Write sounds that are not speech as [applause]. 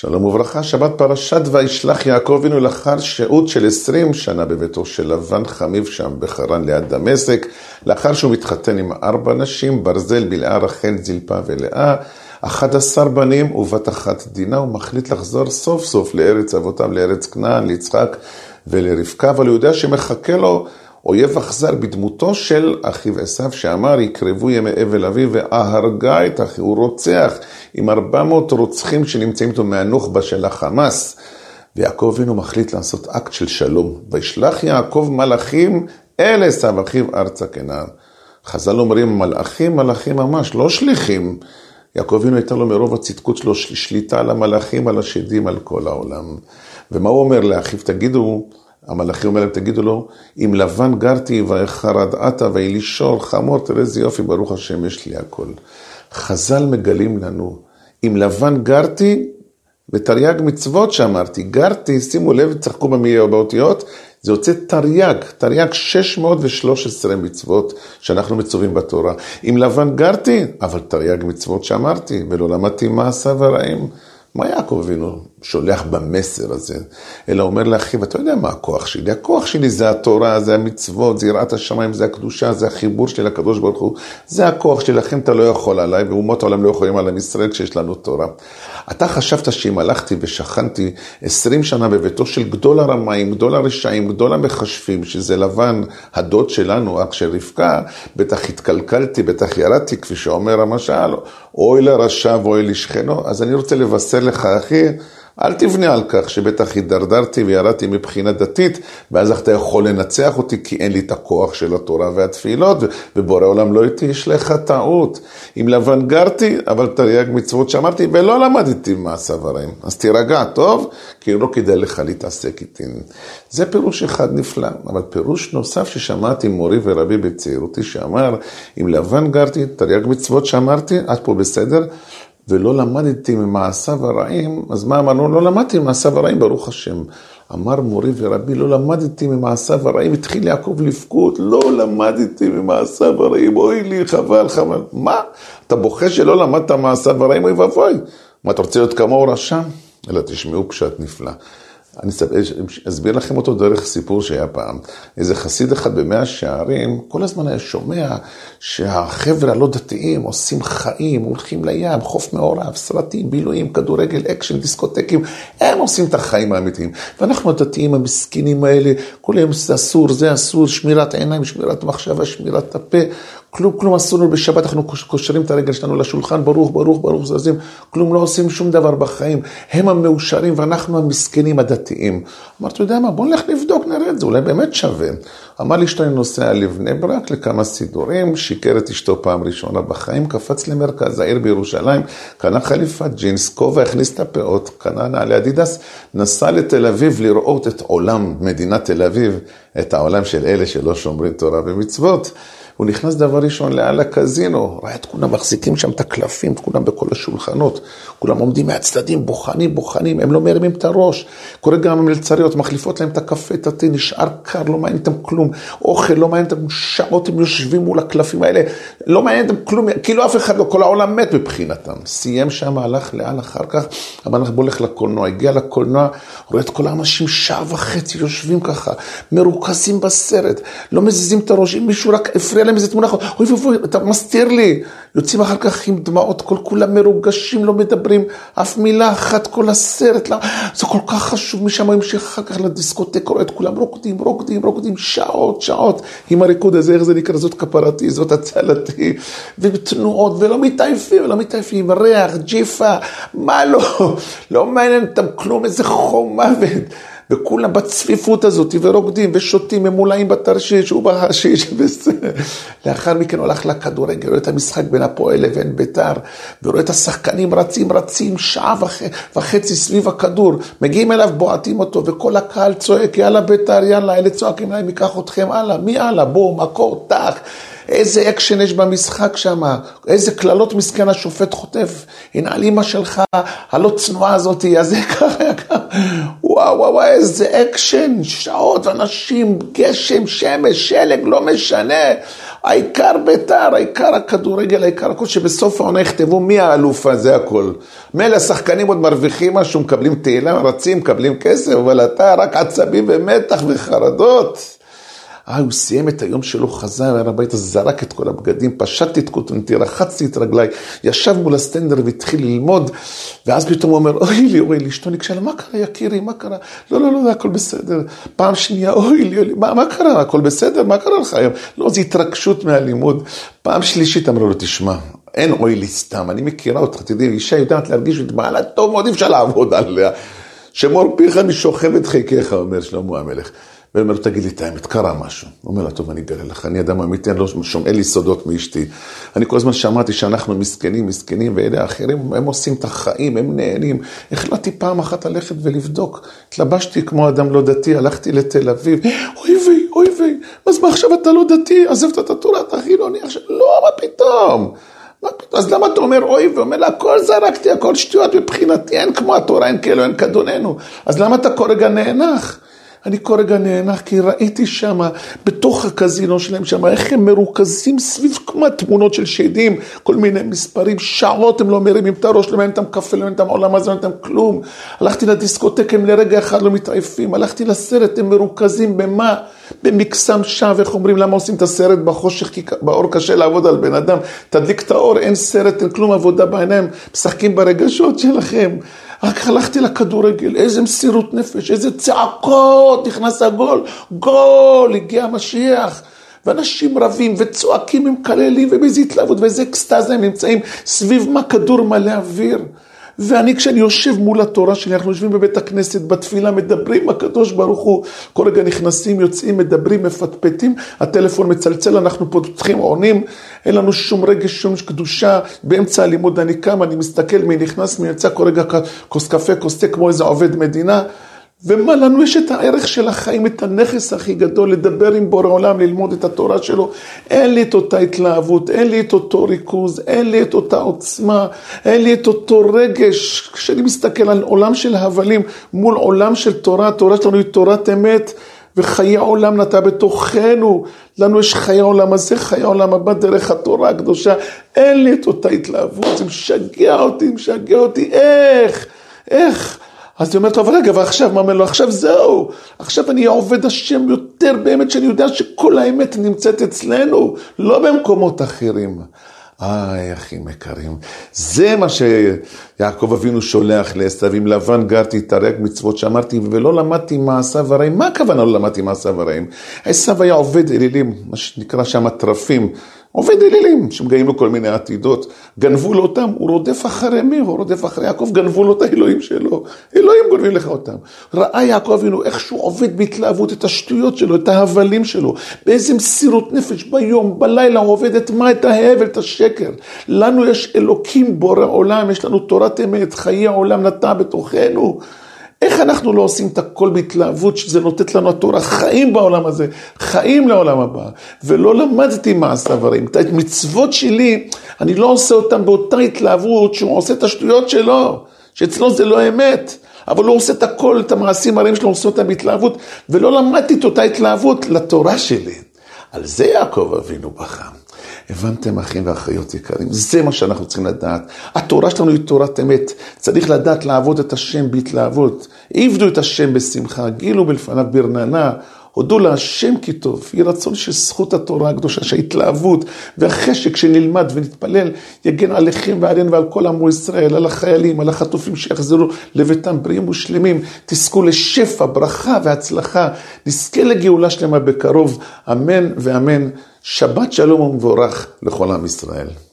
שלום וברכה, שבת פרשת וישלח יעקב אבינו לאחר שהות של עשרים שנה בביתו של לבן חמיב שם בחרן ליד דמשק, לאחר שהוא מתחתן עם ארבע נשים, ברזל, בלעה, רחל, זלפה ולאה, אחד עשר בנים ובת אחת דינה, הוא מחליט לחזור סוף סוף לארץ אבותיו, לארץ כנען, ליצחק ולרבקה, אבל הוא יודע שמחכה לו אויב אכזר בדמותו של אחיו עשיו, שאמר, יקרבו ימי אבל אביו, והרגה את אחיו, הוא רוצח עם 400 רוצחים שנמצאים איתו מהנוח'בה של החמאס. ויעקב אבינו מחליט לעשות אקט של שלום. וישלח יעקב מלאכים אל עשיו אחיו ארצה כנען. חז"ל אומרים מלאכים, מלאכים ממש, לא שליחים. יעקב אבינו הייתה לו מרוב הצדקות שלו שליטה על המלאכים, על השדים, על כל העולם. ומה הוא אומר לאחיו? תגידו, המלאכי אומר להם, תגידו לו, אם לבן גרתי ואיחרד עתה ויהי לי שור חמור, תראה איזה יופי, ברוך השם, יש לי הכל. חז"ל מגלים לנו, אם לבן גרתי, ותרי"ג מצוות שאמרתי, גרתי, שימו לב, צחקו באותיות, זה יוצא תרי"ג, תרי"ג 613 מצוות שאנחנו מצווים בתורה. אם לבן גרתי, אבל תרי"ג מצוות שאמרתי, ולא למדתי מעשיו הרעים. מה יעקב אבינו שולח במסר הזה? אלא אומר לאחיו, אתה יודע מה הכוח שלי? הכוח שלי זה התורה, זה המצוות, זה יראת השמיים, זה הקדושה, זה החיבור שלי לקדוש ברוך הוא. זה הכוח שלי, לכן אתה לא יכול עליי, ואומות העולם לא יכולים על עם ישראל כשיש לנו תורה. אתה חשבת שאם הלכתי ושכנתי עשרים שנה בביתו של גדול הרמאים, גדול הרשעים, גדול המכשפים, שזה לבן, הדוד שלנו, אח של רבקה, בטח התקלקלתי, בטח ירדתי, כפי שאומר המשל, אוי לרשע ואוי לשכנו, אז אני רוצה לבשר לך, אחי, אל תבנה על כך שבטח הידרדרתי וירדתי מבחינה דתית, ואז אתה יכול לנצח אותי כי אין לי את הכוח של התורה והתפילות, ובורא עולם לא איתי, יש לך טעות. אם לבן גרתי, אבל תרי"ג מצוות שאמרתי, ולא למדתי מעשיו הרעים. אז תירגע, טוב? כי לא כדאי לך להתעסק איתי. זה פירוש אחד נפלא, אבל פירוש נוסף ששמעתי מורי ורבי בצעירותי, שאמר, אם לבן גרתי, תרי"ג מצוות שאמרתי, עד פה בסדר? ולא למדתי ממעשיו הרעים, אז מה אמרנו? לא למדתי ממעשיו הרעים, ברוך השם. אמר מורי ורבי, לא למדתי ממעשיו הרעים, התחיל יעקב לבכות, לא למדתי ממעשיו הרעים, אוי לי, חבל, חבל. מה? אתה בוכה שלא למדת מעשיו הרעים, אוי ואבוי. מה, אתה רוצה להיות כמוהו רשע? אלא תשמעו פשט נפלא. אני אסביר לכם אותו דרך סיפור שהיה פעם. איזה חסיד אחד במאה שערים, כל הזמן היה שומע שהחבר'ה הלא דתיים עושים חיים, הולכים לים, חוף מעורב, סרטים, בילויים, כדורגל, אקשן, דיסקוטקים, הם עושים את החיים האמיתיים. ואנחנו הדתיים המסכנים האלה, כל היום זה אסור, זה אסור, שמירת עיניים, שמירת מחשבה, שמירת הפה, כלום, כלום אסור לנו בשבת, אנחנו קושרים את הרגל שלנו לשולחן, ברוך, ברוך, ברוך, זזים, כלום לא עושים שום דבר בחיים. הם המאושרים ואנחנו המסכנים הדתיים. אמרתי, יודע מה, בוא נלך לבדוק, נראה את זה, אולי באמת שווה. אמר לי שאני נוסע לבני ברק לכמה סידורים, שיקר את אשתו פעם ראשונה בחיים, קפץ למרכז העיר בירושלים, קנה חליפת ג'ינס, כובע, הכניס את הפאות, קנה נעלי אדידס, נסע לתל אביב לראות את עולם מדינת תל אביב, את העולם של אלה שלא שומרים תורה ומצוות. הוא נכנס דבר ראשון לאן לקזינו, ראה את כולם מחזיקים שם את הקלפים, את כולם בכל השולחנות, כולם עומדים מהצדדים, בוחנים, בוחנים, הם לא מרימים את הראש. קורה גם המלצריות, מחליפות להם את הקפה, את התה, נשאר קר, לא מעניין אותם כלום. אוכל, לא מעניין אותם, שעות הם יושבים מול הקלפים האלה, לא מעניין אותם כלום, כאילו אף אחד לא, כל העולם מת מבחינתם. סיים שם, הלך לאן אחר כך, אמר לך בוא נלך לקולנוע, הגיע לקולנוע, רואה את כל האנשים שעה וחצי יושבים ככה, מרוכזים בסרט, לא מזיזים את הראש, אם מישהו רק הפריע להם איזה תמונה, אוי ואבוי, אתה מסתיר לי. יוצאים אחר כך עם דמעות, כל כולם מרוגשים, לא מדברים אף מילה אחת, כל הסרט, למה? זה כל כך חשוב, משם הוא המשיך אחר כך לדיסקוטק, רואה את כולם רוקדים, רוקדים, רוקדים, שעות, שעות, עם הריקוד הזה, איך זה נקרא, זאת כפרתי, זאת הצלתי, ותנועות, ולא מתעייפים, ולא מתעייפים, ריח, ג'יפה, מה לא, לא מעניין אותם כלום, איזה חום מוות. וכולם בצפיפות הזאת, ורוקדים ושותים, ממולאים בתרשיש ובחשיש, [laughs] בסדר. לאחר מכן הוא הלך לכדורגל, רואה את המשחק בין הפועל לבין ביתר, ורואה את השחקנים רצים, רצים שעה וח... וחצי סביב הכדור, מגיעים אליו, בועטים אותו, וכל הקהל צועק, יאללה ביתר, יאללה, אלה צועקים להם, ייקח אתכם, הלאה, מי הלאה, בואו, מקור, טח. איזה אקשן יש במשחק שם, איזה קללות מסכן השופט חוטף. הנה על אימא שלך, הלא צנועה הזאת, אז זה [laughs] ככה, וואו. וואו וואו איזה אקשן, שעות, אנשים, גשם, שמש, שלג, לא משנה. העיקר בית"ר, העיקר הכדורגל, העיקר הכל, שבסוף העונה יכתבו מי האלוף הזה, הכל. מילא השחקנים עוד מרוויחים משהו, מקבלים תהילה, רצים, מקבלים כסף, אבל אתה רק עצבים ומתח וחרדות. אה, הוא סיים את היום שלו, חזר אל הביתה, זרק את כל הבגדים, פשטתי את כותנתי, רחצתי את רגליי, ישב מול הסטנדר והתחיל ללמוד, ואז פתאום הוא אומר, אוי לי, אוי לי, אשתו ניגשה לה, מה קרה, יקירי, מה קרה? לא, לא, לא, הכל בסדר. פעם שנייה, אוי לי, אוי לי, מה, מה קרה, הכל בסדר? מה קרה לך היום? לא, זו התרגשות מהלימוד. פעם שלישית אמרו לו, תשמע, אין אוי לי סתם, אני מכירה אותך, תדעי, אישה יודעת להרגיש את בעלה טוב מאוד, אי אפשר לעבוד עליה. שמור פיך משוכב את חיקיך, אומר שלמה המלך. ואומר לו, תגיד לי את האמת, קרה משהו. הוא אומר לה, טוב, אני אגלה לך, אני אדם אמיתי, אני לא שומע לי סודות מאשתי. אני כל הזמן שמעתי שאנחנו מסכנים, מסכנים, ואלה האחרים, הם עושים את החיים, הם נהנים. החלטתי פעם אחת ללכת ולבדוק. התלבשתי כמו אדם לא דתי, הלכתי לתל אביב, אוי ויי, אוי ויי, אז מה עכשיו אתה לא דתי? עזבת את התורה, אתה חילוני עכשיו? לא, פתאום? מה פתאום? אז למה אתה אומר אוי ואומר לה, הכל זרקתי, הכל שטויות מבחינתי, אין כמו התורה, אין כאלו, אין כדוננו. אז למה אתה כל רגע נאנח? אני כל רגע נאנח כי ראיתי שם, בתוך הקזינו שלהם שם, איך הם מרוכזים סביב כמו תמונות של שדים, כל מיני מספרים, שעות הם לא מרימים את הראש, לא מעניין אותם קפה, לא מעניין אותם עולם הזה, לא מעניין אותם כלום. הלכתי לדיסקוטק, הם לרגע אחד לא מתעייפים, הלכתי לסרט, הם מרוכזים במה? במקסם שווא, איך אומרים, למה עושים את הסרט בחושך? כי באור קשה לעבוד על בן אדם. תדליק את האור, אין סרט, אין כלום עבודה בעיניים, משחקים ברגשות שלכם. רק הלכתי לכדורגל, איזה מסירות נפש, איזה צעקות, נכנס הגול, גול, הגיע המשיח. ואנשים רבים וצועקים, הם מקללים, ובאיזה התלהבות ואיזה אקסטזה הם נמצאים, סביב מה כדור מלא אוויר. ואני, כשאני יושב מול התורה שלי, אנחנו יושבים בבית הכנסת, בתפילה, מדברים הקדוש ברוך הוא, כל רגע נכנסים, יוצאים, מדברים, מפטפטים, הטלפון מצלצל, אנחנו פותחים, עונים, אין לנו שום רגש, שום קדושה, באמצע הלימוד אני קם, אני מסתכל מי נכנס, מי יצא, כל רגע כוס קפה, כוס תה, כמו איזה עובד מדינה. ומה לנו יש את הערך של החיים, את הנכס הכי גדול, לדבר עם בורא עולם, ללמוד את התורה שלו. אין לי את אותה התלהבות, אין לי את אותו ריכוז, אין לי את אותה עוצמה, אין לי את אותו רגש. כשאני מסתכל על עולם של הבלים מול עולם של תורה, התורה שלנו היא תורת אמת. וחיי העולם נטע בתוכנו, לנו יש חיי העולם הזה, חיי העולם הבא דרך התורה הקדושה, אין לי את אותה התלהבות, זה משגע אותי, משגע אותי, איך, איך? אז היא אומרת, טוב, רגע, ועכשיו, מה אומר לו? עכשיו זהו, עכשיו אני עובד השם יותר באמת, שאני יודע שכל האמת נמצאת אצלנו, לא במקומות אחרים. איי, אחים יקרים, זה מה שיעקב אבינו שולח לעשו, עם לבן גרתי תרי"ג מצוות שאמרתי, ולא למדתי מעשיו הרעים. מה הכוונה לא למדתי מעשיו הרעים? עשו היה עובד אלילים, מה שנקרא שם טרפים, עובד אלילים שמגעים לו כל מיני עתידות, גנבו לו אותם, הוא רודף אחרי מי? הוא רודף אחרי יעקב, גנבו לו את האלוהים שלו, אלוהים גונבים לך אותם. ראה יעקב אבינו איך שהוא עובד בהתלהבות את השטויות שלו, את ההבלים שלו, באיזה מסירות נפש ביום, בלילה הוא עובד את מה? את ההבל, את השקר. לנו יש אלוקים בורא עולם, יש לנו תורת אמת, חיי העולם נטע בתוכנו. איך אנחנו לא עושים את הכל בהתלהבות שזה נותנת לנו התורה חיים בעולם הזה, חיים לעולם הבא, ולא למדתי מעשה דברים. את המצוות שלי, אני לא עושה אותם באותה התלהבות שהוא עושה את השטויות שלו, שאצלו זה לא אמת. אבל הוא עושה את הכל, את המעשים הרעים שלו, הוא עושה אותם בהתלהבות, ולא למדתי את אותה התלהבות לתורה שלי. על זה יעקב אבינו בכה. הבנתם אחים ואחיות יקרים? זה מה שאנחנו צריכים לדעת. התורה שלנו היא תורת אמת. צריך לדעת לעבוד את השם בהתלהבות. עבדו את השם בשמחה, גילו בלפניו ברננה. הודו להשם כי טוב, יהי רצון שזכות התורה הקדושה, שההתלהבות והחשק שנלמד ונתפלל יגן עליכם ועלינו ועל כל עמו ישראל, על החיילים, על החטופים שיחזרו לביתם בריאים ושלמים, תזכו לשפע, ברכה והצלחה, נזכה לגאולה שלמה בקרוב, אמן ואמן. שבת שלום ומבורך לכל עם ישראל.